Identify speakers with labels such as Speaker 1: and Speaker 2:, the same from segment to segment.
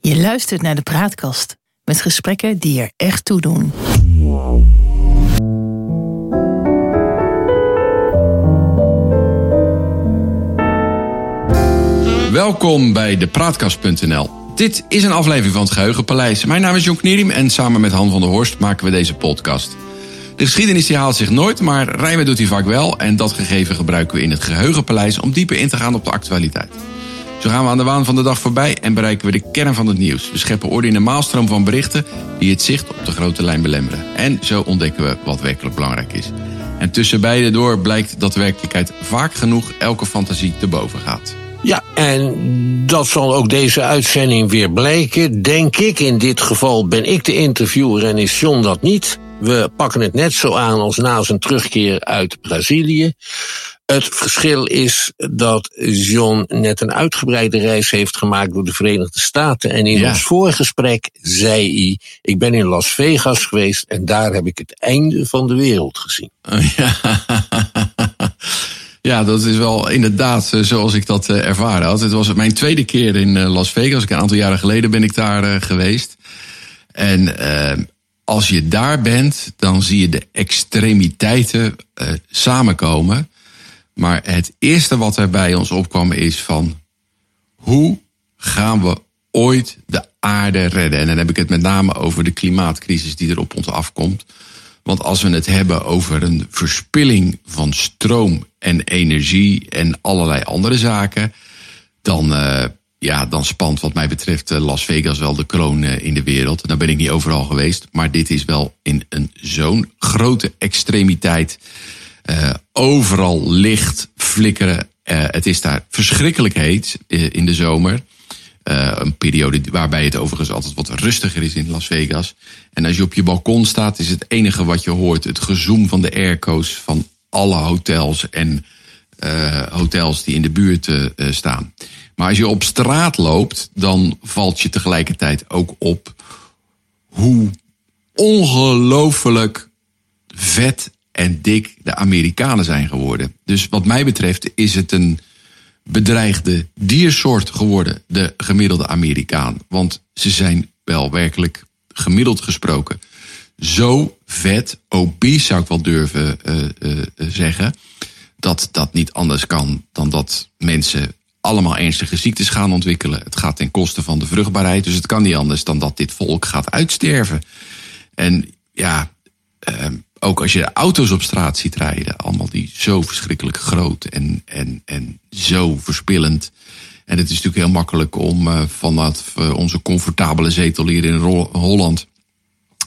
Speaker 1: Je luistert naar de Praatkast met gesprekken die er echt toe doen.
Speaker 2: Welkom bij de Praatkast.nl. Dit is een aflevering van het Geheugenpaleis. Mijn naam is Jon Knierim en samen met Han van der Horst maken we deze podcast. De geschiedenis die haalt zich nooit, maar rijmen doet hij vaak wel. En dat gegeven gebruiken we in het Geheugenpaleis om dieper in te gaan op de actualiteit. Zo gaan we aan de waan van de dag voorbij en bereiken we de kern van het nieuws. We scheppen orde in een maalstroom van berichten die het zicht op de grote lijn belemmeren. En zo ontdekken we wat werkelijk belangrijk is. En tussen beide door blijkt dat werkelijkheid vaak genoeg elke fantasie te boven gaat.
Speaker 3: Ja, en dat zal ook deze uitzending weer blijken, denk ik. In dit geval ben ik de interviewer en is John dat niet. We pakken het net zo aan als na zijn terugkeer uit Brazilië. Het verschil is dat John net een uitgebreide reis heeft gemaakt door de Verenigde Staten. En in
Speaker 2: Ja.
Speaker 3: ons voorgesprek zei hij: Ik ben in Las Vegas geweest en daar heb ik het einde van de wereld gezien.
Speaker 2: Ja. ja, dat is wel inderdaad eh, zoals ik dat eh, ervaren had. Het was mijn tweede keer in eh, Las Vegas. Een aantal jaren geleden ben ik daar geweest. En als je daar bent, dan zie je de extremiteiten eh, samenkomen. Maar het eerste wat er bij ons opkwam is van... hoe gaan we ooit de aarde redden? En dan heb ik het met name over de klimaatcrisis die er op ons afkomt. Want als we het hebben over een verspilling van stroom en energie en allerlei andere zaken, dan, eh, ja, dan spant wat mij betreft eh, Las Vegas wel de kroon eh, in de wereld. Nou ben ik niet overal geweest, maar dit is wel in een zo'n grote extremiteit. Eh, overal licht, flikkeren. Het is daar verschrikkelijk heet in de zomer. Een periode waarbij het overigens altijd wat rustiger is in Las Vegas. En als je op je balkon staat, is het enige wat je hoort het gezoem van de airco's van alle hotels en eh, hotels die in de buurt eh, eh, staan. Maar als je op straat loopt, dan valt je tegelijkertijd ook op hoe ongelooflijk vet en dik de Amerikanen zijn geworden. Dus wat mij betreft is het een bedreigde diersoort geworden, de gemiddelde Amerikaan. Want ze zijn wel werkelijk gemiddeld gesproken zo vet, obese zou ik wel durven zeggen, dat dat niet anders kan dan dat mensen allemaal ernstige ziektes gaan ontwikkelen. Het gaat ten koste van de vruchtbaarheid, dus het kan niet anders dan dat dit volk gaat uitsterven. En ja, eh, ook als je auto's op straat ziet rijden, allemaal die zo verschrikkelijk groot en, en, en zo verspillend. En het is natuurlijk heel makkelijk om eh, vanaf eh, onze comfortabele zetel hier in Holland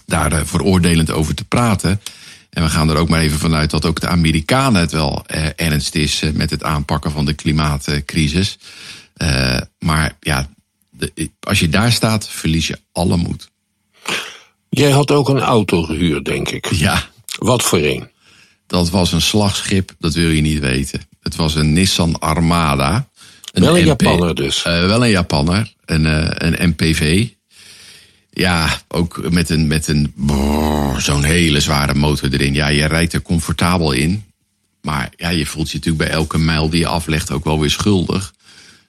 Speaker 2: daar eh, veroordelend over te praten. En we gaan er ook maar even vanuit dat ook de Amerikanen het wel eh, ernst is eh, met het aanpakken van de klimaatcrisis. Eh, maar ja, de, als je daar staat, verlies je alle moed.
Speaker 3: Jij had ook een auto gehuurd, denk ik.
Speaker 2: Ja,
Speaker 3: Wat voor een?
Speaker 2: dat was een slagschip, dat wil je niet weten. Het was een Nissan Armada.
Speaker 3: Wel een
Speaker 2: MP
Speaker 3: Japanner dus.
Speaker 2: Eh, wel een Japanner, een, eh, een MPV. Ja, ook met een, met een zo'n hele zware motor erin. Ja, je rijdt er comfortabel in. Maar ja, je voelt je natuurlijk bij elke mijl die je aflegt ook wel weer schuldig.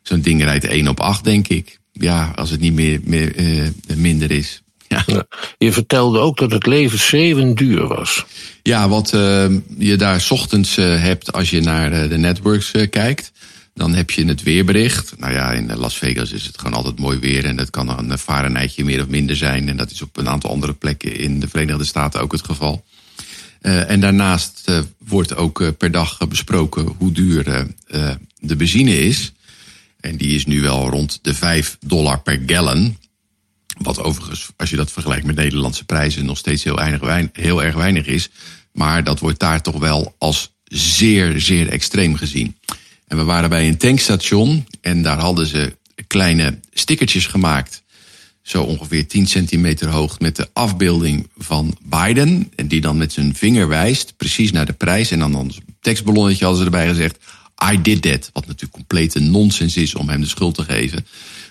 Speaker 2: Zo'n ding rijdt 1 op 8, denk ik. Ja, als het niet meer, meer eh, minder is. Ja.
Speaker 3: Ja. Je vertelde ook dat het leven zeven duur was.
Speaker 2: Ja, wat eh, je daar 's ochtends eh, hebt als je naar de networks kijkt. Dan heb je het weerbericht. Nou ja, in Las Vegas is het gewoon altijd mooi weer. En dat kan een Fahrenheitje meer of minder zijn. En dat is op een aantal andere plekken in de Verenigde Staten ook het geval. Eh, en daarnaast eh, wordt ook eh, per dag besproken hoe duur de benzine is. En die is nu wel rond de 5 dollar per gallon. Wat overigens, als je dat vergelijkt met Nederlandse prijzen, nog steeds heel, weinig, wein- heel erg weinig is. Maar dat wordt daar toch wel als zeer, zeer extreem gezien. En we waren bij een tankstation en daar hadden ze kleine stickertjes gemaakt. Zo ongeveer 10 centimeter hoog met de afbeelding van Biden. En die dan met zijn vinger wijst, precies naar de prijs. En dan een tekstballonnetje hadden ze erbij gezegd. I did that. Wat natuurlijk complete nonsens is om hem de schuld te geven.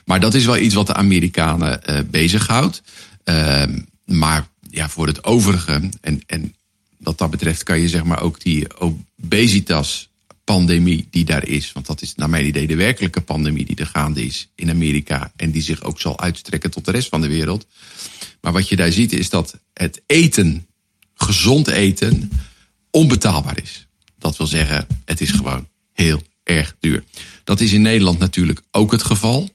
Speaker 2: Maar dat is wel iets wat de Amerikanen eh bezighoudt. Ehm, maar ja, voor het overige, en, en wat dat betreft kan je zeg maar ook die obesitas pandemie die daar is. Want dat is naar mijn idee de werkelijke pandemie die er gaande is in Amerika. En die zich ook zal uitstrekken tot de rest van de wereld. Maar wat je daar ziet is dat het eten, gezond eten, onbetaalbaar is. Dat wil zeggen, het is gewoon heel erg duur. Dat is in Nederland natuurlijk ook het geval.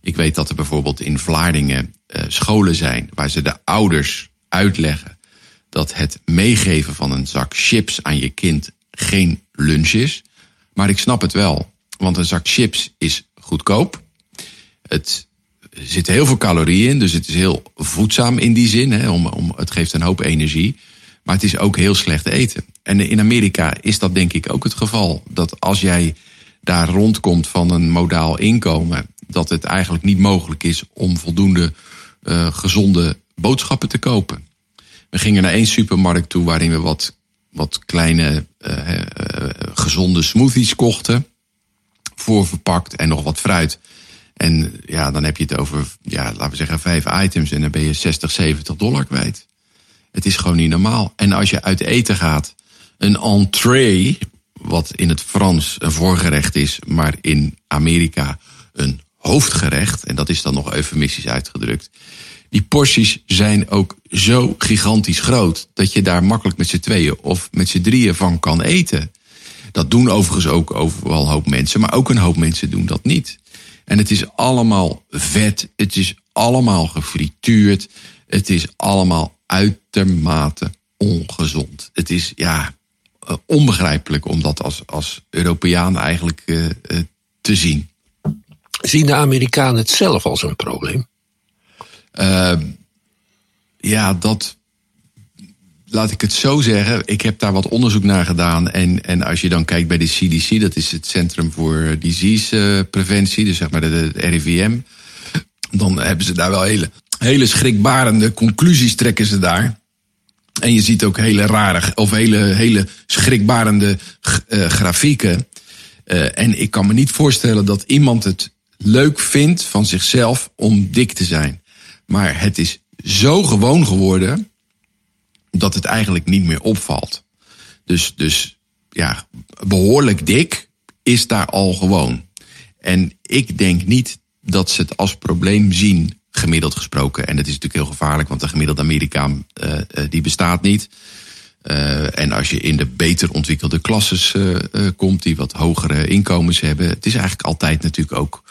Speaker 2: Ik weet dat er bijvoorbeeld in Vlaardingen uh, scholen zijn waar ze de ouders uitleggen dat het meegeven van een zak chips aan je kind geen lunch is. Maar ik snap het wel, want een zak chips is goedkoop. Het zitten heel veel calorieën in, dus het is heel voedzaam in die zin. Hè, om, om, het geeft een hoop energie. Maar het is ook heel slecht eten. En in Amerika is dat denk ik ook het geval. Dat als jij daar rondkomt van een modaal inkomen, dat het eigenlijk niet mogelijk is om voldoende uh, gezonde boodschappen te kopen. We gingen naar één supermarkt toe waarin we wat, wat kleine uh, uh, gezonde smoothies kochten. Voorverpakt en nog wat fruit. En ja, dan heb je het over, ja, laten we zeggen, vijf items en dan ben je 60, 70 dollar kwijt. Het is gewoon niet normaal. En als je uit eten gaat, een entree, wat in het Frans een voorgerecht is, maar in Amerika een hoofdgerecht, en dat is dan nog eufemistisch uitgedrukt. Die porties zijn ook zo gigantisch groot dat je daar makkelijk met z'n tweeën of met z'n drieën van kan eten. Dat doen overigens ook overal een hoop mensen, maar ook een hoop mensen doen dat niet. En het is allemaal vet, het is allemaal gefrituurd, het is allemaal uitermate ongezond. Het is ja eh, onbegrijpelijk om dat als, als Europeaan eigenlijk uh, uh, te zien.
Speaker 3: Zien de Amerikanen het zelf als een probleem?
Speaker 2: Uh, ja, dat. Laat ik het zo zeggen. Ik heb daar wat onderzoek naar gedaan. En, en als je dan kijkt bij de CDC, dat is het Centrum voor Disease Preventie, dus zeg maar de, RIVM. Dan hebben ze daar wel hele, hele schrikbarende conclusies trekken ze daar. En je ziet ook hele rare of hele, hele schrikbarende uh, grafieken. Uh, en ik kan me niet voorstellen dat iemand het leuk vindt van zichzelf om dik te zijn. Maar het is zo gewoon geworden dat het eigenlijk niet meer opvalt. Dus, dus ja, behoorlijk dik is daar al gewoon. En ik denk niet dat ze het als probleem zien, gemiddeld gesproken. En dat is natuurlijk heel gevaarlijk, want de gemiddelde Amerikaan uh, die bestaat niet. Uh, en als je in de beter ontwikkelde klasses komt, die wat hogere inkomens hebben. Het is eigenlijk altijd natuurlijk ook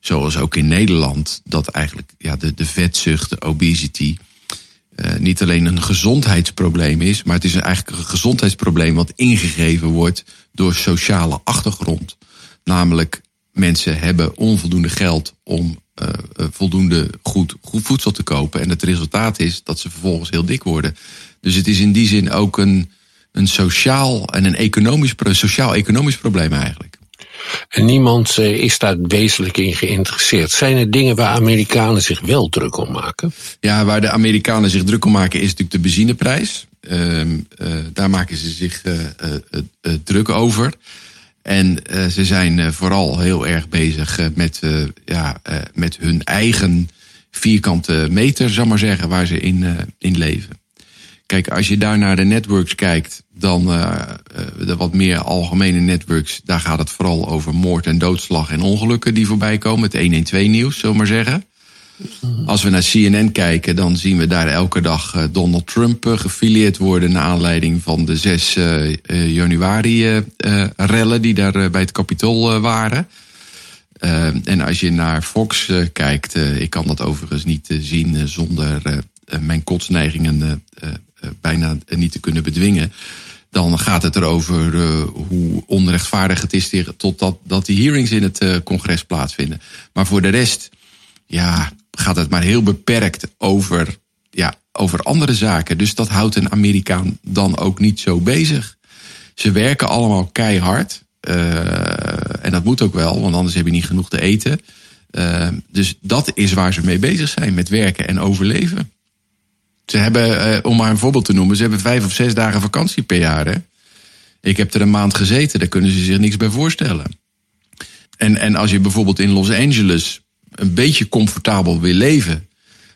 Speaker 2: zoals ook in Nederland, dat eigenlijk ja, de, de vetzucht, de obesity, uh, niet alleen een gezondheidsprobleem is, maar het is eigenlijk een gezondheidsprobleem wat ingegeven wordt door sociale achtergrond. Namelijk, mensen hebben onvoldoende geld om uh, voldoende goed, goed voedsel te kopen. En het resultaat is dat ze vervolgens heel dik worden. Dus het is in die zin ook een, een sociaal en een economisch, sociaal-economisch probleem eigenlijk.
Speaker 3: En niemand uh, is daar wezenlijk in geïnteresseerd. Zijn er dingen waar Amerikanen zich wel druk om maken?
Speaker 2: Ja, waar de Amerikanen zich druk om maken is natuurlijk de benzineprijs. Uh, uh, daar maken ze zich uh, druk over. En ze zijn vooral heel erg bezig met, ja, met hun eigen vierkante meter, zal maar zeggen, waar ze in, in leven. Kijk, als je daar naar de networks kijkt, dan uh, de wat meer algemene networks, daar gaat het vooral over moord en doodslag en ongelukken die voorbij komen. Het 112 nieuws, zullen we maar zeggen. Als we naar CNN kijken, dan zien we daar elke dag uh, Donald Trump gefileerd worden naar aanleiding van de 6 januari rellen die daar bij het Capitool waren. en als je naar Fox kijkt, ik kan dat overigens niet zien zonder mijn kotsneigingen bijna niet te kunnen bedwingen dan gaat het erover uh, hoe onrechtvaardig het is totdat dat die hearings in het uh, congres plaatsvinden. Maar voor de rest, ja, gaat het maar heel beperkt over, ja, over andere zaken. Dus dat houdt een Amerikaan dan ook niet zo bezig. Ze werken allemaal keihard. En dat moet ook wel, want anders heb je niet genoeg te eten. dus dat is waar ze mee bezig zijn, met werken en overleven. Ze hebben, eh, om maar een voorbeeld te noemen, ze hebben vijf of zes dagen vakantie per jaar. Hè? Ik heb er een maand gezeten, daar kunnen ze zich niks bij voorstellen. En, en als je bijvoorbeeld in Los Angeles een beetje comfortabel wil leven,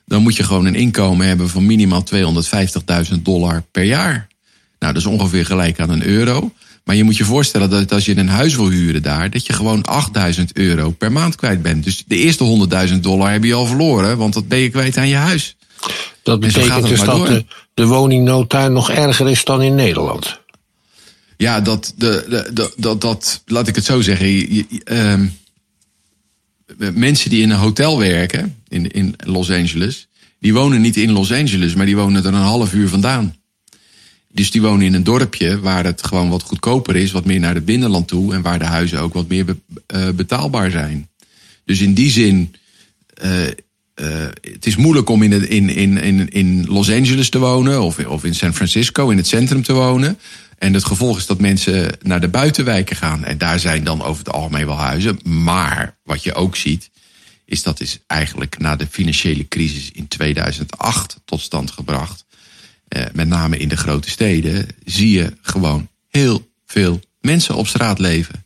Speaker 2: dan moet je gewoon een inkomen hebben van minimaal 250.000 dollar per jaar. Nou, dat is ongeveer gelijk aan een euro. Maar je moet je voorstellen dat als je een huis wil huren daar, dat je gewoon 8000 euro per maand kwijt bent. Dus de eerste 100.000 dollar heb je al verloren, want dat ben je kwijt aan je huis.
Speaker 3: Dat betekent dus dat de, de woningnood daar nog erger is dan in Nederland.
Speaker 2: Ja, dat, de, de, de, dat, dat laat ik het zo zeggen. Je, uh, mensen die in een hotel werken in, in Los Angeles, die wonen niet in Los Angeles, maar die wonen er een half uur vandaan. Dus die wonen in een dorpje waar het gewoon wat goedkoper is, wat meer naar het binnenland toe en waar de huizen ook wat meer uh, betaalbaar zijn. Dus in die zin, uh, uh, het is moeilijk om in, in, in, in Los Angeles te wonen of, of in San Francisco, in het centrum te wonen. En het gevolg is dat mensen naar de buitenwijken gaan. En daar zijn dan over het algemeen wel huizen. Maar wat je ook ziet, is dat is eigenlijk na de financiële crisis in 2008 tot stand gebracht. Eh, met name in de grote steden, zie je gewoon heel veel mensen op straat leven.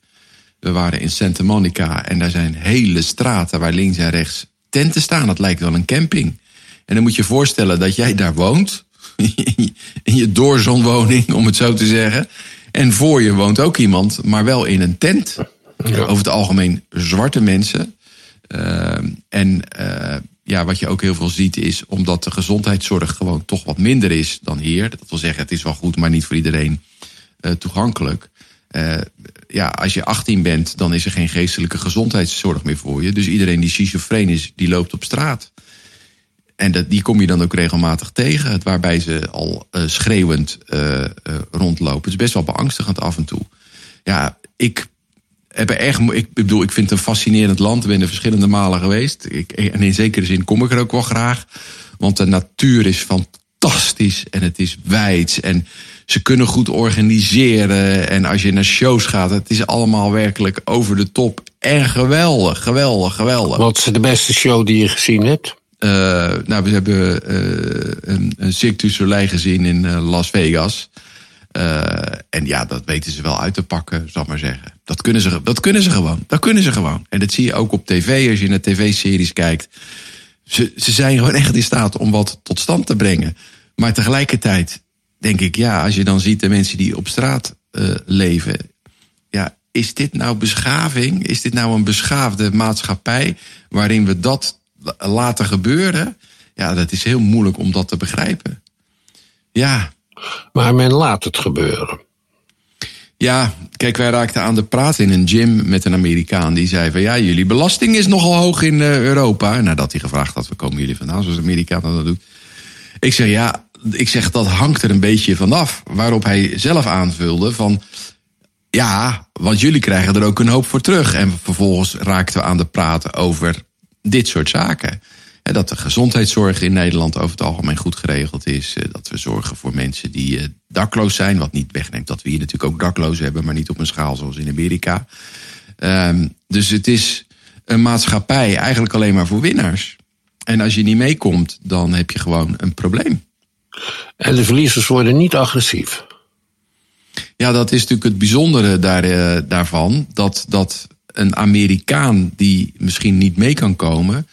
Speaker 2: We waren in Santa Monica en daar zijn hele straten waar links en rechts tenten staan. Dat lijkt wel een camping. En dan moet je voorstellen dat jij daar woont in je doorzonwoning, om het zo te zeggen. En voor je woont ook iemand, maar wel in een tent. Over het algemeen zwarte mensen. Uh, en uh, ja, wat je ook heel veel ziet is, omdat de gezondheidszorg gewoon toch wat minder is dan hier. Dat wil zeggen, het is wel goed, maar niet voor iedereen uh, toegankelijk. Ja, als je 18 bent, dan is er geen geestelijke gezondheidszorg meer voor je. Dus iedereen die schizofreen is, die loopt op straat. En dat, die kom je dan ook regelmatig tegen, waarbij ze al uh, schreeuwend uh, rondlopen. Het is best wel beangstigend af en toe. Ja, ik heb er echt. Ik bedoel, ik vind het een fascinerend land. Ik ben er verschillende malen geweest. Ik, en in zekere zin kom ik er ook wel graag. Want de natuur is fantastisch en het is wijd. En ze kunnen goed organiseren. En als je naar shows gaat, het is allemaal werkelijk over de top. En geweldig, geweldig, geweldig.
Speaker 3: Wat is de beste show die je gezien hebt?
Speaker 2: Uh, nou, we hebben uh, een, een Cirque du Soleil gezien in uh, Las Vegas. en ja, dat weten ze wel uit te pakken, zal ik maar zeggen. Dat kunnen, ze, dat kunnen ze gewoon. Dat kunnen ze gewoon. En dat zie je ook op tv, als je naar tv-series kijkt. Ze, ze zijn gewoon echt in staat om wat tot stand te brengen. Maar tegelijkertijd denk ik, ja, als je dan ziet de mensen die op straat leven. Ja, is dit nou beschaving? Is dit nou een beschaafde maatschappij waarin we dat laten gebeuren, ja, dat is heel moeilijk om dat te begrijpen. Ja.
Speaker 3: Maar men laat het gebeuren.
Speaker 2: Ja, kijk, wij raakten aan de praat in een gym met een Amerikaan. Die zei van, ja, jullie belasting is nogal hoog in uh, Europa. Nadat hij gevraagd had, waar komen jullie vandaan, zoals Amerikaan dat doet. Ik zeg, ja, ik zeg, dat hangt er een beetje vanaf. Waarop hij zelf aanvulde van, ja, want jullie krijgen er ook een hoop voor terug. En vervolgens raakten we aan de praten over dit soort zaken. Dat de gezondheidszorg in Nederland over het algemeen goed geregeld is. Eh, dat we zorgen voor mensen die eh, dakloos zijn. Wat niet wegneemt dat we hier natuurlijk ook dakloos hebben, maar niet op een schaal zoals in Amerika. Um, dus het is een maatschappij eigenlijk alleen maar voor winnaars. En als je niet meekomt, dan heb je gewoon een probleem.
Speaker 3: En de verliezers worden niet agressief.
Speaker 2: Ja, dat is natuurlijk het bijzondere daar, uh, daarvan. Dat, dat een Amerikaan die misschien niet mee kan komen,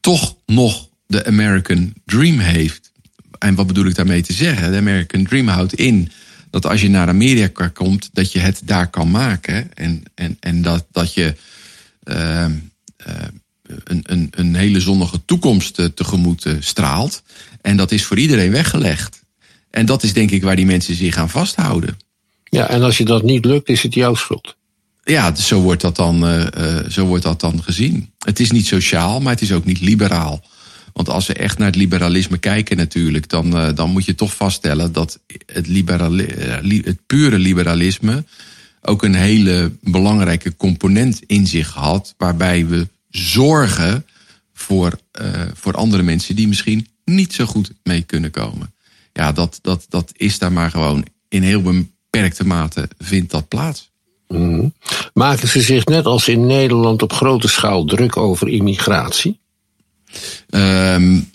Speaker 2: toch nog de American Dream heeft. En wat bedoel ik daarmee te zeggen? De American Dream houdt in dat als je naar Amerika komt, dat je het daar kan maken. En, en, en dat, dat je uh, uh, een, een, een hele zonnige toekomst uh, tegemoet straalt. En dat is voor iedereen weggelegd. En dat is denk ik waar die mensen zich aan vasthouden.
Speaker 3: Ja, en als je dat niet lukt, is het jouw schuld.
Speaker 2: Ja, zo wordt, dat dan, uh, zo wordt dat dan gezien. Het is niet sociaal, maar het is ook niet liberaal. Want als we echt naar het liberalisme kijken natuurlijk, dan, uh, dan moet je toch vaststellen dat het, het pure liberalisme ook een hele belangrijke component in zich had, waarbij we zorgen voor, voor andere mensen die misschien niet zo goed mee kunnen komen. Ja, dat, dat, dat is daar maar gewoon in heel beperkte mate vindt dat plaats.
Speaker 3: Mm. Maken ze zich net als in Nederland op grote schaal druk over immigratie?
Speaker 2: Um,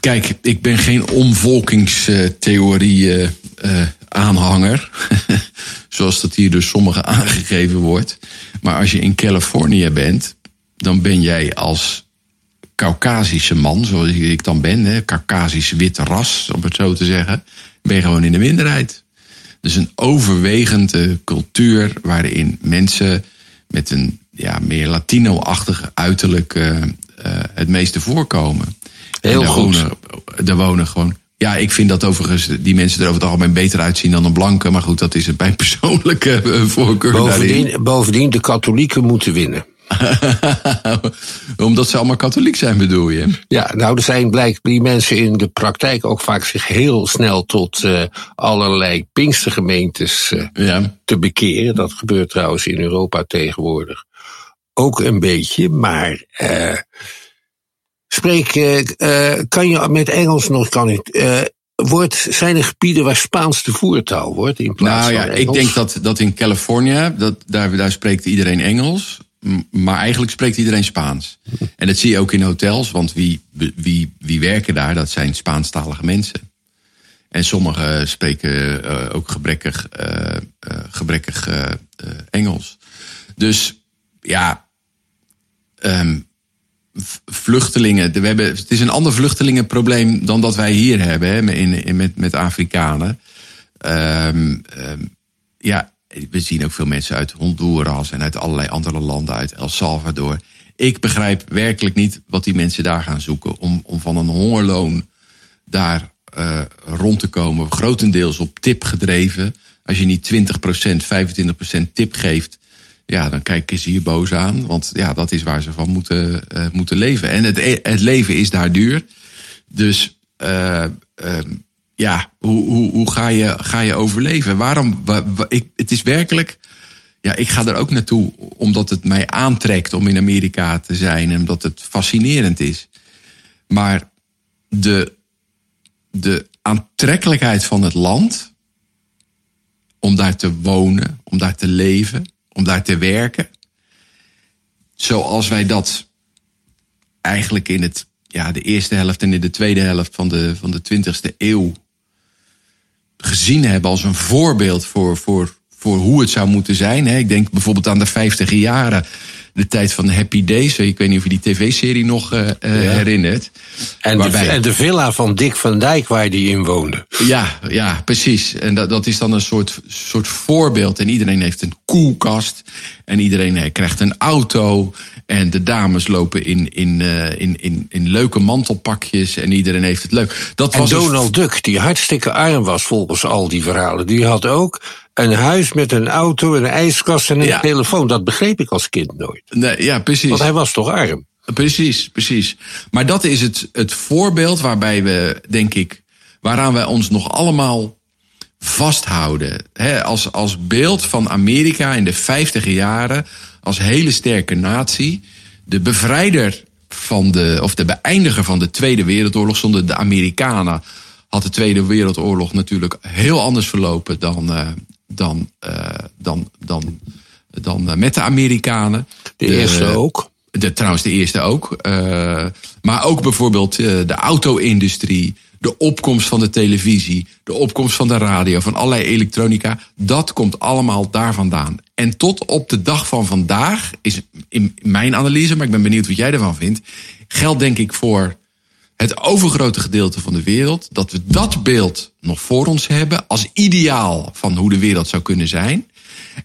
Speaker 2: kijk, ik ben geen omvolkingstheorie uh, uh, aanhanger. Zoals dat hier door sommigen aangegeven wordt. Maar als je in Californië bent, dan ben jij als Caucasische man, zoals ik dan ben, hè, Caucasisch wit ras, om het zo te zeggen, ben je gewoon in de minderheid. Dus een overwegende cultuur waarin mensen met een ja, meer Latino-achtig uiterlijk uh, uh, het meeste voorkomen.
Speaker 3: Heel goed.
Speaker 2: Wonen, er wonen gewoon. Ja, ik vind dat overigens die mensen er over het algemeen beter uitzien dan een blanke. Maar goed, dat is mijn persoonlijke uh, voorkeur.
Speaker 3: Bovendien, bovendien, de katholieken moeten winnen.
Speaker 2: Omdat ze allemaal katholiek zijn, bedoel je?
Speaker 3: Ja, nou, er zijn blijkt die mensen in de praktijk ook vaak zich heel snel tot uh, allerlei pinkstergemeentes uh,
Speaker 2: ja.
Speaker 3: te bekeren. Dat gebeurt trouwens in Europa tegenwoordig ook een beetje, maar uh, spreek, kan je met Engels nog, kan ik, wordt, zijn er gebieden waar Spaans de voertaal wordt in plaats
Speaker 2: nou, ja,
Speaker 3: Engels?
Speaker 2: Ik denk dat, dat in Californië, dat, daar, daar spreekt iedereen Engels. Maar eigenlijk spreekt iedereen Spaans. En dat zie je ook in hotels, want wie, wie, wie werken daar, dat zijn Spaanstalige mensen. En sommigen spreken uh, ook gebrekkig, uh, uh, gebrekkig Engels. Dus ja, um, vluchtelingen. We hebben, het is een ander vluchtelingenprobleem dan dat wij hier hebben hè, met, met Afrikanen. Um, um, ja, we zien ook veel mensen uit Honduras en uit allerlei andere landen, uit El Salvador. Ik begrijp werkelijk niet wat die mensen daar gaan zoeken om, om van een hongerloon daar uh, rond te komen. Grotendeels op tip gedreven. Als je niet 20%, 25% tip geeft, ja, dan kijken ze je boos aan. Want ja, dat is waar ze van moeten, uh, moeten leven. En het, het leven is daar duur. Dus uh, uh, ja, hoe, hoe, hoe ga, je, ga je overleven? Waarom? Wa, wa, ik, het is werkelijk. Ja, ik ga er ook naartoe omdat het mij aantrekt om in Amerika te zijn en omdat het fascinerend is. Maar de, de aantrekkelijkheid van het land, om daar te wonen, om daar te leven, om daar te werken, zoals wij dat eigenlijk in het, ja, de eerste helft en in de tweede helft van de, van de 20e eeuw gezien hebben als een voorbeeld voor, voor, voor hoe het zou moeten zijn. Ik denk bijvoorbeeld aan de 50 jaren, de tijd van Happy Days. Ik weet niet of je die tv-serie nog uh, ja. herinnert.
Speaker 3: En, Waarbij... de, en de villa van Dick van Dijk waar die in woonde.
Speaker 2: Ja, ja precies. En dat, dat is dan een soort, soort voorbeeld. En iedereen heeft een koelkast. En iedereen krijgt een auto. En de dames lopen in, in, uh, in, in, in leuke mantelpakjes. En iedereen heeft het leuk.
Speaker 3: Dat en was Donald dus... Duck, die hartstikke arm was volgens al die verhalen. Die had ook een huis met een auto, een ijskast en een ja. telefoon. Dat begreep ik als kind nooit.
Speaker 2: Nee, ja, precies.
Speaker 3: Want hij was toch arm?
Speaker 2: Precies, precies. Maar dat is het, het voorbeeld waarbij we, denk ik, waaraan wij ons nog allemaal vasthouden. He, als, als beeld van Amerika in de vijftige jaren, als hele sterke natie. De bevrijder van de, of de beëindiger van de Tweede Wereldoorlog zonder de Amerikanen had de Tweede Wereldoorlog natuurlijk heel anders verlopen dan, uh, dan, uh, dan, dan, dan uh, met de Amerikanen.
Speaker 3: De eerste ook.
Speaker 2: De, trouwens, de eerste ook. Uh, maar ook bijvoorbeeld de auto-industrie, de opkomst van de televisie, de opkomst van de radio, van allerlei elektronica. Dat komt allemaal daar vandaan. En tot op de dag van vandaag is in mijn analyse, maar ik ben benieuwd wat jij ervan vindt, geldt denk ik voor het overgrote gedeelte van de wereld, dat we dat beeld nog voor ons hebben als ideaal van hoe de wereld zou kunnen zijn.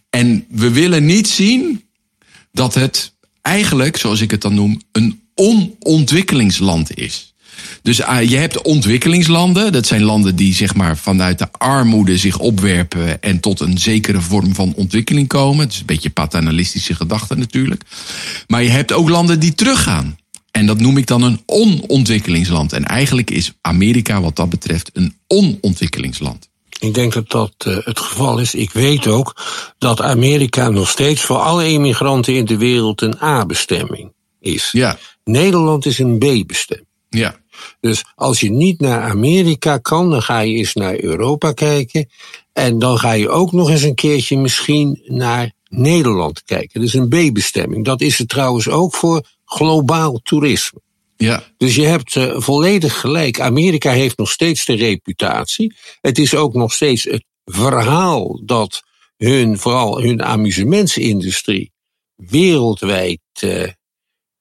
Speaker 2: En we willen niet zien dat het eigenlijk, zoals ik het dan noem, een onontwikkelingsland is. Dus uh, je hebt ontwikkelingslanden, dat zijn landen die zeg maar vanuit de armoede zich opwerpen en tot een zekere vorm van ontwikkeling komen. Het is een beetje paternalistische gedachte natuurlijk. Maar je hebt ook landen die teruggaan. En dat noem ik dan een onontwikkelingsland. En eigenlijk is Amerika wat dat betreft een onontwikkelingsland.
Speaker 3: Ik denk dat dat uh, het geval is. Ik weet ook dat Amerika nog steeds voor alle immigranten in de wereld een A-bestemming is.
Speaker 2: Ja.
Speaker 3: Nederland is een B-bestemming.
Speaker 2: Ja.
Speaker 3: Dus als je niet naar Amerika kan, dan ga je eens naar Europa kijken. En dan ga je ook nog eens een keertje misschien naar Nederland kijken. Dus een B-bestemming. Dat is het trouwens ook voor globaal toerisme.
Speaker 2: Ja.
Speaker 3: Dus je hebt uh, volledig gelijk. Amerika heeft nog steeds de reputatie. Het is ook nog steeds het verhaal dat hun, vooral hun amusementsindustrie, wereldwijd uh,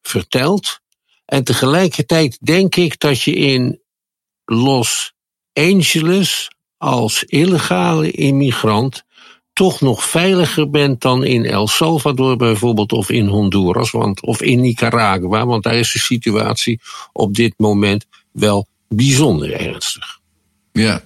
Speaker 3: vertelt. En tegelijkertijd denk ik dat je in Los Angeles als illegale immigrant toch nog veiliger bent dan in El Salvador bijvoorbeeld of in Honduras want, of in Nicaragua, want daar is de situatie op dit moment wel bijzonder ernstig.
Speaker 2: Ja,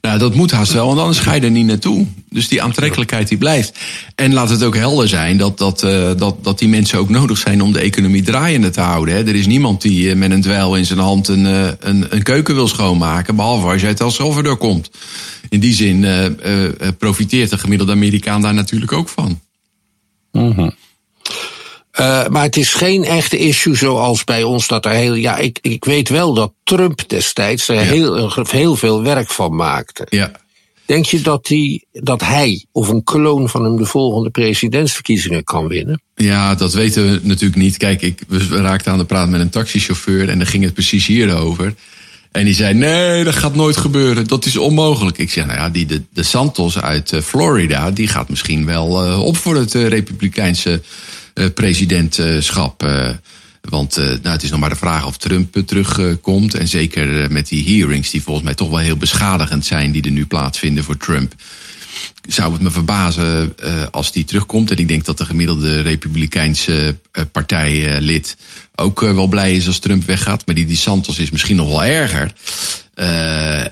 Speaker 2: nou, dat moet haast wel, want anders ga je er niet naartoe. Dus die aantrekkelijkheid die blijft. En laat het ook helder zijn dat, dat, uh, dat, dat die mensen ook nodig zijn om de economie draaiende te houden. Hè. Er is niemand die uh, met een dweil in zijn hand een, uh, een, een keuken wil schoonmaken, behalve als je uit El Salvador komt. In die zin profiteert de gemiddelde Amerikaan daar natuurlijk ook van.
Speaker 3: Mm -hmm. Uh, maar het is geen echte issue zoals bij ons dat er heel. Ja, ik, ik weet wel dat Trump destijds er heel, heel veel werk van maakte.
Speaker 2: Ja.
Speaker 3: Denk je dat, die, dat hij of een kloon van hem de volgende presidentsverkiezingen kan winnen?
Speaker 2: Ja, dat weten we natuurlijk niet. Kijk, ik, we raakten aan de praat met een taxichauffeur en daar ging het precies hierover. En die zei: Nee, dat gaat nooit gebeuren. Dat is onmogelijk. Ik zeg: Nou ja, die, de, de Santos uit uh, Florida, die gaat misschien wel uh, op voor het uh, Republikeinse presidentschap. Want nou, het is nog maar de vraag of Trump terugkomt. en zeker met die hearings, die volgens mij toch wel heel beschadigend zijn, die er nu plaatsvinden voor Trump. Zou het me verbazen als die terugkomt. En ik denk dat de gemiddelde Republikeinse partijlid ook wel blij is als Trump weggaat. Maar die, die Santos is misschien nog wel erger.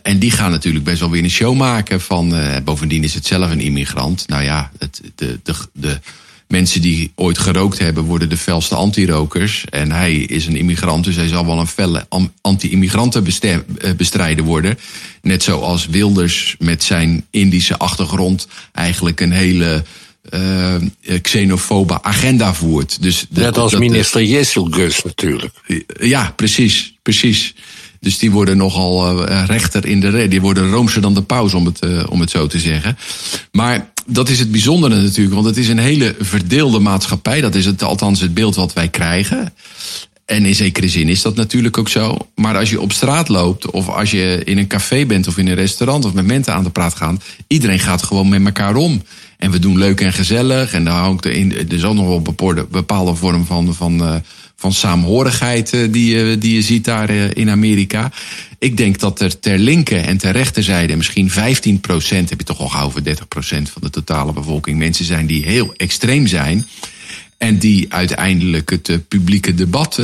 Speaker 2: En die gaan natuurlijk best wel weer een show maken van. Bovendien is het zelf een immigrant. Nou ja, het, de, de, de mensen die ooit gerookt hebben, worden de felste anti-rokers. En hij is een immigrant, dus hij zal wel een felle anti-immigrantenbestrijder worden. Net zoals Wilders met zijn Indische achtergrond eigenlijk een hele uh, xenofobe agenda voert. Dus
Speaker 3: Net als minister Gus natuurlijk.
Speaker 2: Ja, precies, precies. Dus die worden nogal uh, rechter in de reden. Die worden roomser dan de paus, om het, uh, om het zo te zeggen. Maar dat is het bijzondere natuurlijk, want het is een hele verdeelde maatschappij. Dat is het, althans het beeld wat wij krijgen. En in zekere zin is dat natuurlijk ook zo. Maar als je op straat loopt, of als je in een café bent of in een restaurant of met mensen aan de praat gaat, iedereen gaat gewoon met elkaar om. En we doen leuk en gezellig. En daar hangt er, in, er is ook nog wel een bepaalde vorm van, van, uh, van saamhorigheid uh, die, je, die je ziet daar uh, in Amerika. Ik denk dat er ter linker en ter rechterzijde misschien 15 procent, heb je toch al gauw over 30 procent van de totale bevolking, mensen zijn die heel extreem zijn. En die uiteindelijk het publieke debat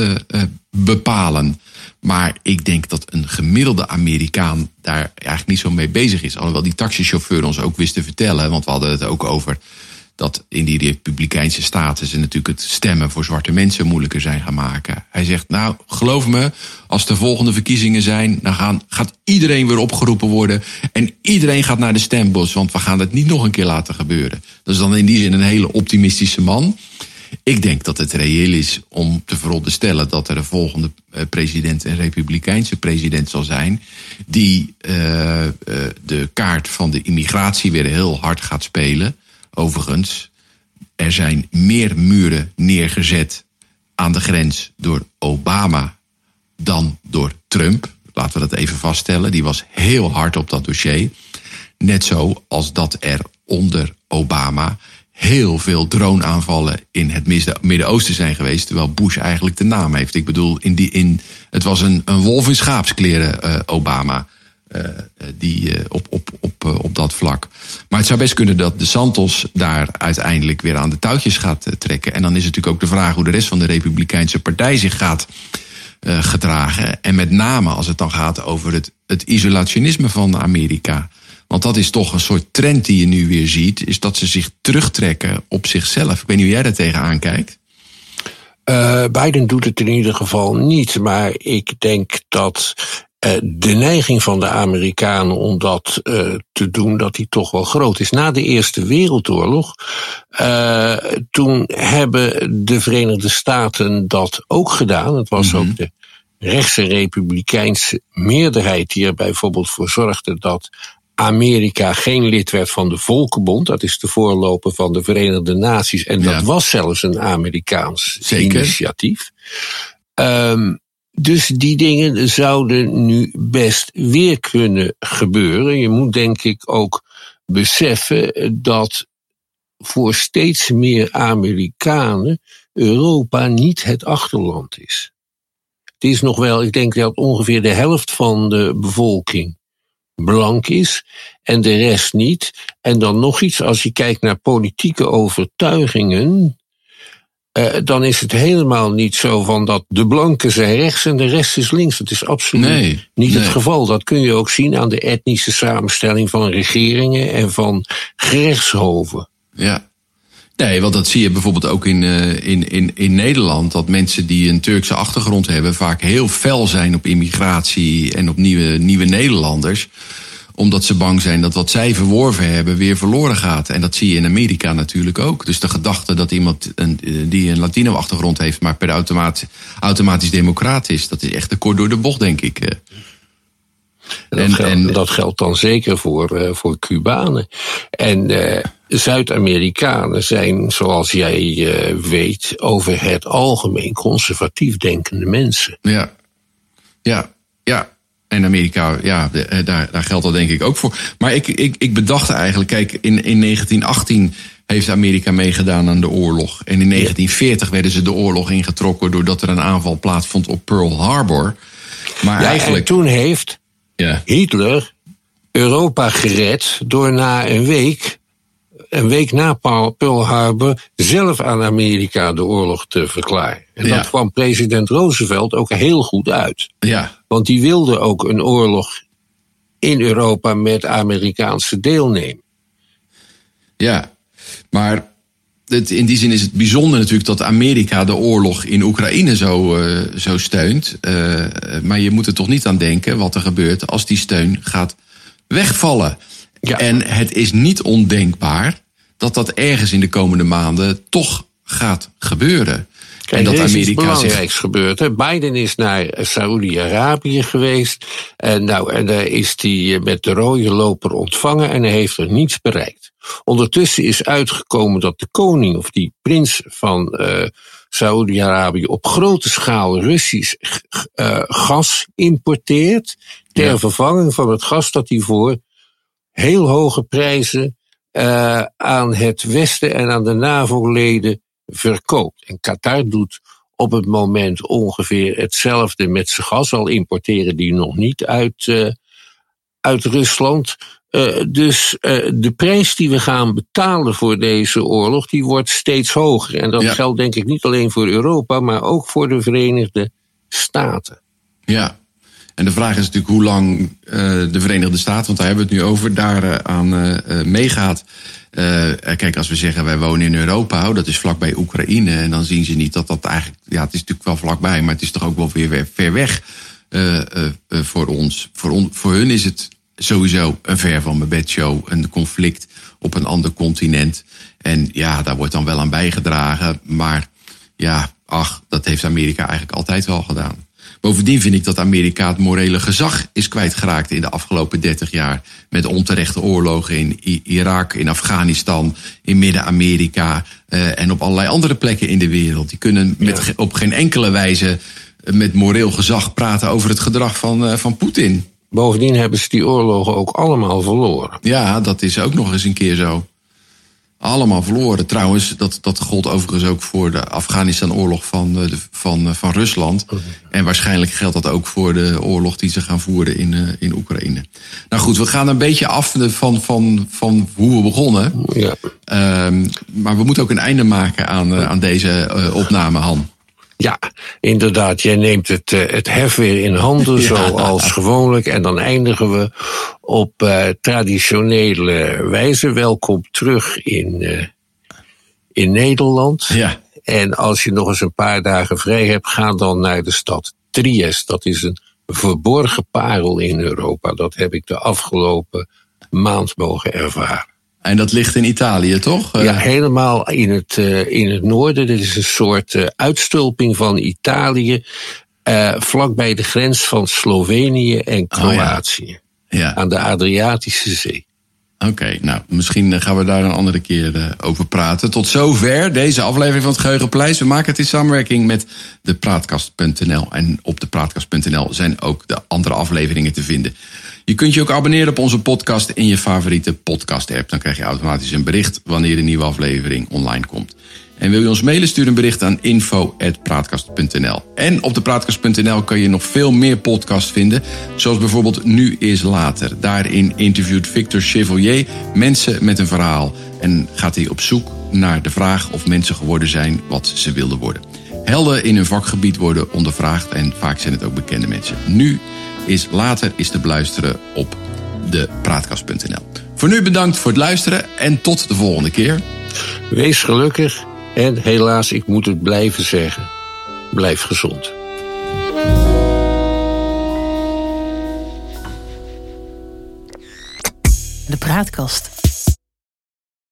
Speaker 2: bepalen. Maar ik denk dat een gemiddelde Amerikaan daar eigenlijk niet zo mee bezig is. Alhoewel die taxichauffeur ons ook wist te vertellen, want we hadden het ook over dat in die republikeinse staten ze natuurlijk het stemmen voor zwarte mensen moeilijker zijn gaan maken. Hij zegt, nou, geloof me, als de volgende verkiezingen zijn, dan gaan, gaat iedereen weer opgeroepen worden. En iedereen gaat naar de stembos, want we gaan het niet nog een keer laten gebeuren. Dat is dan in die zin een hele optimistische man. Ik denk dat het reëel is om te veronderstellen dat er een volgende eh, president een republikeinse president zal zijn. Die uh, uh, de kaart van de immigratie weer heel hard gaat spelen. Overigens, er zijn meer muren neergezet aan de grens door Obama dan door Trump. Laten we dat even vaststellen. Die was heel hard op dat dossier. Net zo als dat er onder Obama heel veel droneaanvallen in het Midden-Oosten zijn geweest. Terwijl Bush eigenlijk de naam heeft. Ik bedoel, in die, in, het was een, een wolf in schaapskleren, uh, Obama. Uh, die uh, op, op, op, op dat vlak. Maar het zou best kunnen dat de Santos daar uiteindelijk weer aan de touwtjes gaat trekken. En dan is natuurlijk ook de vraag hoe de rest van de Republikeinse Partij zich gaat gedragen. En met name als het dan gaat over het, het isolationisme van Amerika. Want dat is toch een soort trend die je nu weer ziet, is dat ze zich terugtrekken op zichzelf. Ik weet niet hoe jij daar tegenaan kijkt.
Speaker 3: Uh, Biden doet het in ieder geval niet, maar ik denk dat de neiging van de Amerikanen om dat uh, te doen, dat die toch wel groot is. Na de Eerste Wereldoorlog, toen hebben de Verenigde Staten dat ook gedaan. Het was mm -hmm. ook de rechtse republikeinse meerderheid die er bijvoorbeeld voor zorgde dat Amerika geen lid werd van de Volkenbond. Dat is de voorloper van de Verenigde Naties. En dat was zelfs een Amerikaans Zeker. initiatief. Um, dus die dingen zouden nu best weer kunnen gebeuren. Je moet denk ik ook beseffen dat voor steeds meer Amerikanen Europa niet het achterland is. Het is nog wel, ik denk dat ongeveer de helft van de bevolking blank is en de rest niet. En dan nog iets, als je kijkt naar politieke overtuigingen, uh, dan is het helemaal niet zo van dat de blanken zijn rechts en de rest is links. Dat is absoluut
Speaker 2: Nee,
Speaker 3: niet
Speaker 2: nee.
Speaker 3: het geval. Dat kun je ook zien aan de etnische samenstelling van regeringen en van gerechtshoven.
Speaker 2: Ja. Nee, want dat zie je bijvoorbeeld ook in, eh, in, in, in Nederland. Dat mensen die een Turkse achtergrond hebben vaak heel fel zijn op immigratie en op nieuwe, nieuwe Nederlanders. Omdat ze bang zijn dat wat zij verworven hebben weer verloren gaat. En dat zie je in Amerika natuurlijk ook. Dus de gedachte dat iemand een, eh, die een Latino-achtergrond heeft, maar per automaat, automatisch democraat is, dat is echt te kort door de bocht, denk ik. eh.
Speaker 3: En,
Speaker 2: En-
Speaker 3: dat, geldt,
Speaker 2: en-
Speaker 3: dat geldt dan zeker voor, eh, voor Cubanen. En Zuid-Amerikanen zijn, zoals jij weet, over het algemeen conservatief denkende mensen.
Speaker 2: Ja, ja, ja. En Amerika, ja, de- eh, daar, daar geldt dat denk ik ook voor. Maar ik, ik, ik bedacht eigenlijk, kijk, in, in 1918 heeft Amerika meegedaan aan de oorlog. En in 1940 werden ze de oorlog ingetrokken doordat er een aanval plaatsvond op Pearl Harbor. Maar
Speaker 3: Ja,
Speaker 2: eigenlijk,
Speaker 3: En toen heeft
Speaker 2: ja,
Speaker 3: Hitler Europa gered door na een week, een week na Pearl Harbor, zelf aan Amerika de oorlog te verklaren. En
Speaker 2: Ja.
Speaker 3: dat kwam president Roosevelt ook heel goed uit.
Speaker 2: ja,
Speaker 3: Want die wilde ook een oorlog in Europa met Amerikaanse deelneming.
Speaker 2: ja. Maar het, in die zin is het bijzonder natuurlijk dat Amerika de oorlog in Oekraïne zo, eh, zo steunt. Eh, maar je moet er toch niet aan denken wat er gebeurt als die steun gaat wegvallen.
Speaker 3: Ja.
Speaker 2: En het is niet ondenkbaar dat dat ergens in de komende maanden toch gaat gebeuren.
Speaker 3: Kijk,
Speaker 2: en dat
Speaker 3: er is
Speaker 2: Amerika zich.
Speaker 3: belangrijks gebeurd. Hè. Biden is naar Saoedi-Arabië geweest. En, nou, en daar is hij met de rode loper ontvangen en hij heeft er niets bereikt. Ondertussen is uitgekomen dat de koning of die prins van eh Saoedi-Arabië op grote schaal Russisch eh, gas importeert. Ter
Speaker 2: Ja.
Speaker 3: vervanging van het gas dat hij voor heel hoge prijzen eh, aan het Westen en aan de NAVO-leden verkoopt. En Qatar doet op het moment ongeveer hetzelfde met zijn gas, al importeren die nog niet uit, eh, uit Rusland. Eh, dus eh, de prijs die we gaan betalen voor deze oorlog, die wordt steeds hoger. En dat
Speaker 2: Ja.
Speaker 3: geldt denk ik niet alleen voor Europa, maar ook voor de Verenigde Staten.
Speaker 2: Ja. En de vraag is natuurlijk hoe lang eh, de Verenigde Staten, want daar hebben we het nu over, daar eh, aan eh, meegaat. Kijk, als we zeggen wij wonen in Europa, dat is vlakbij Oekraïne, en dan zien ze niet dat dat eigenlijk, ja, het is natuurlijk wel vlakbij, maar het is toch ook wel weer weer ver weg voor ons. Voor, on, voor hun is het sowieso een ver van mijn bedshow, een conflict op een ander continent. En ja, daar wordt dan wel aan bijgedragen, maar ja, ach, dat heeft Amerika eigenlijk altijd wel gedaan. Bovendien vind ik dat Amerika het morele gezag is kwijtgeraakt in de afgelopen 30 jaar. Met onterechte oorlogen in I- Irak, in Afghanistan, in Midden-Amerika eh, en op allerlei andere plekken in de wereld. Die kunnen met, op geen enkele wijze eh, met moreel gezag praten over het gedrag van, eh, van Poetin.
Speaker 3: Bovendien hebben ze die oorlogen ook allemaal verloren.
Speaker 2: Ja, dat is ook nog eens een keer zo. Allemaal verloren. Trouwens, dat, dat gold overigens ook voor de Afghanistan-oorlog van, eh, de, van, eh, van Rusland. En waarschijnlijk geldt dat ook voor de oorlog die ze gaan voeren in, eh, in Oekraïne. Nou goed, we gaan een beetje af van, van, van hoe we begonnen.
Speaker 3: Ja.
Speaker 2: Ehm, maar we moeten ook een einde maken aan, aan deze opname, Han.
Speaker 3: Ja, inderdaad. Jij neemt het, eh, het hef weer in handen,
Speaker 2: Ja.
Speaker 3: zoals gewoonlijk. En dan eindigen we op eh, traditionele wijze. Welkom terug in, eh, in Nederland.
Speaker 2: Ja.
Speaker 3: En als je nog eens een paar dagen vrij hebt, ga dan naar de stad Trieste. Dat is een verborgen parel in Europa. Dat heb ik de afgelopen maand mogen ervaren.
Speaker 2: En dat ligt in Italië, toch? Eh,
Speaker 3: Ja, helemaal in het, eh, in het noorden. Dit is een soort eh, uitstulping van Italië. eh vlakbij de grens van Slovenië en Kroatië.
Speaker 2: ja.
Speaker 3: Aan de Adriatische Zee.
Speaker 2: Oké, nou, misschien eh, gaan we daar een andere keer eh, over praten. Tot zover deze aflevering van het Geheugenpleis. We maken het in samenwerking met de Praatkast.nl. En op de Praatkast.nl zijn ook de andere afleveringen te vinden. Je kunt je ook abonneren op onze podcast in je favoriete podcast-app. Dan krijg je automatisch een bericht wanneer een nieuwe aflevering online komt. En wil je ons mailen, stuur een bericht aan info.praatkast.nl. En op de praatkast.nl kan je nog veel meer podcasts vinden. Zoals bijvoorbeeld Nu is Later. Daarin interviewt Victor Chevalier mensen met een verhaal. En gaat hij op zoek naar de vraag of mensen geworden zijn wat ze wilden worden. Helden in hun vakgebied worden ondervraagd en vaak zijn het ook bekende mensen. Nu is Later is te beluisteren op de praatkast.nl. Voor nu bedankt voor het luisteren en tot de volgende keer.
Speaker 3: Wees gelukkig en helaas, ik moet het blijven zeggen. Blijf gezond.
Speaker 1: De praatkast.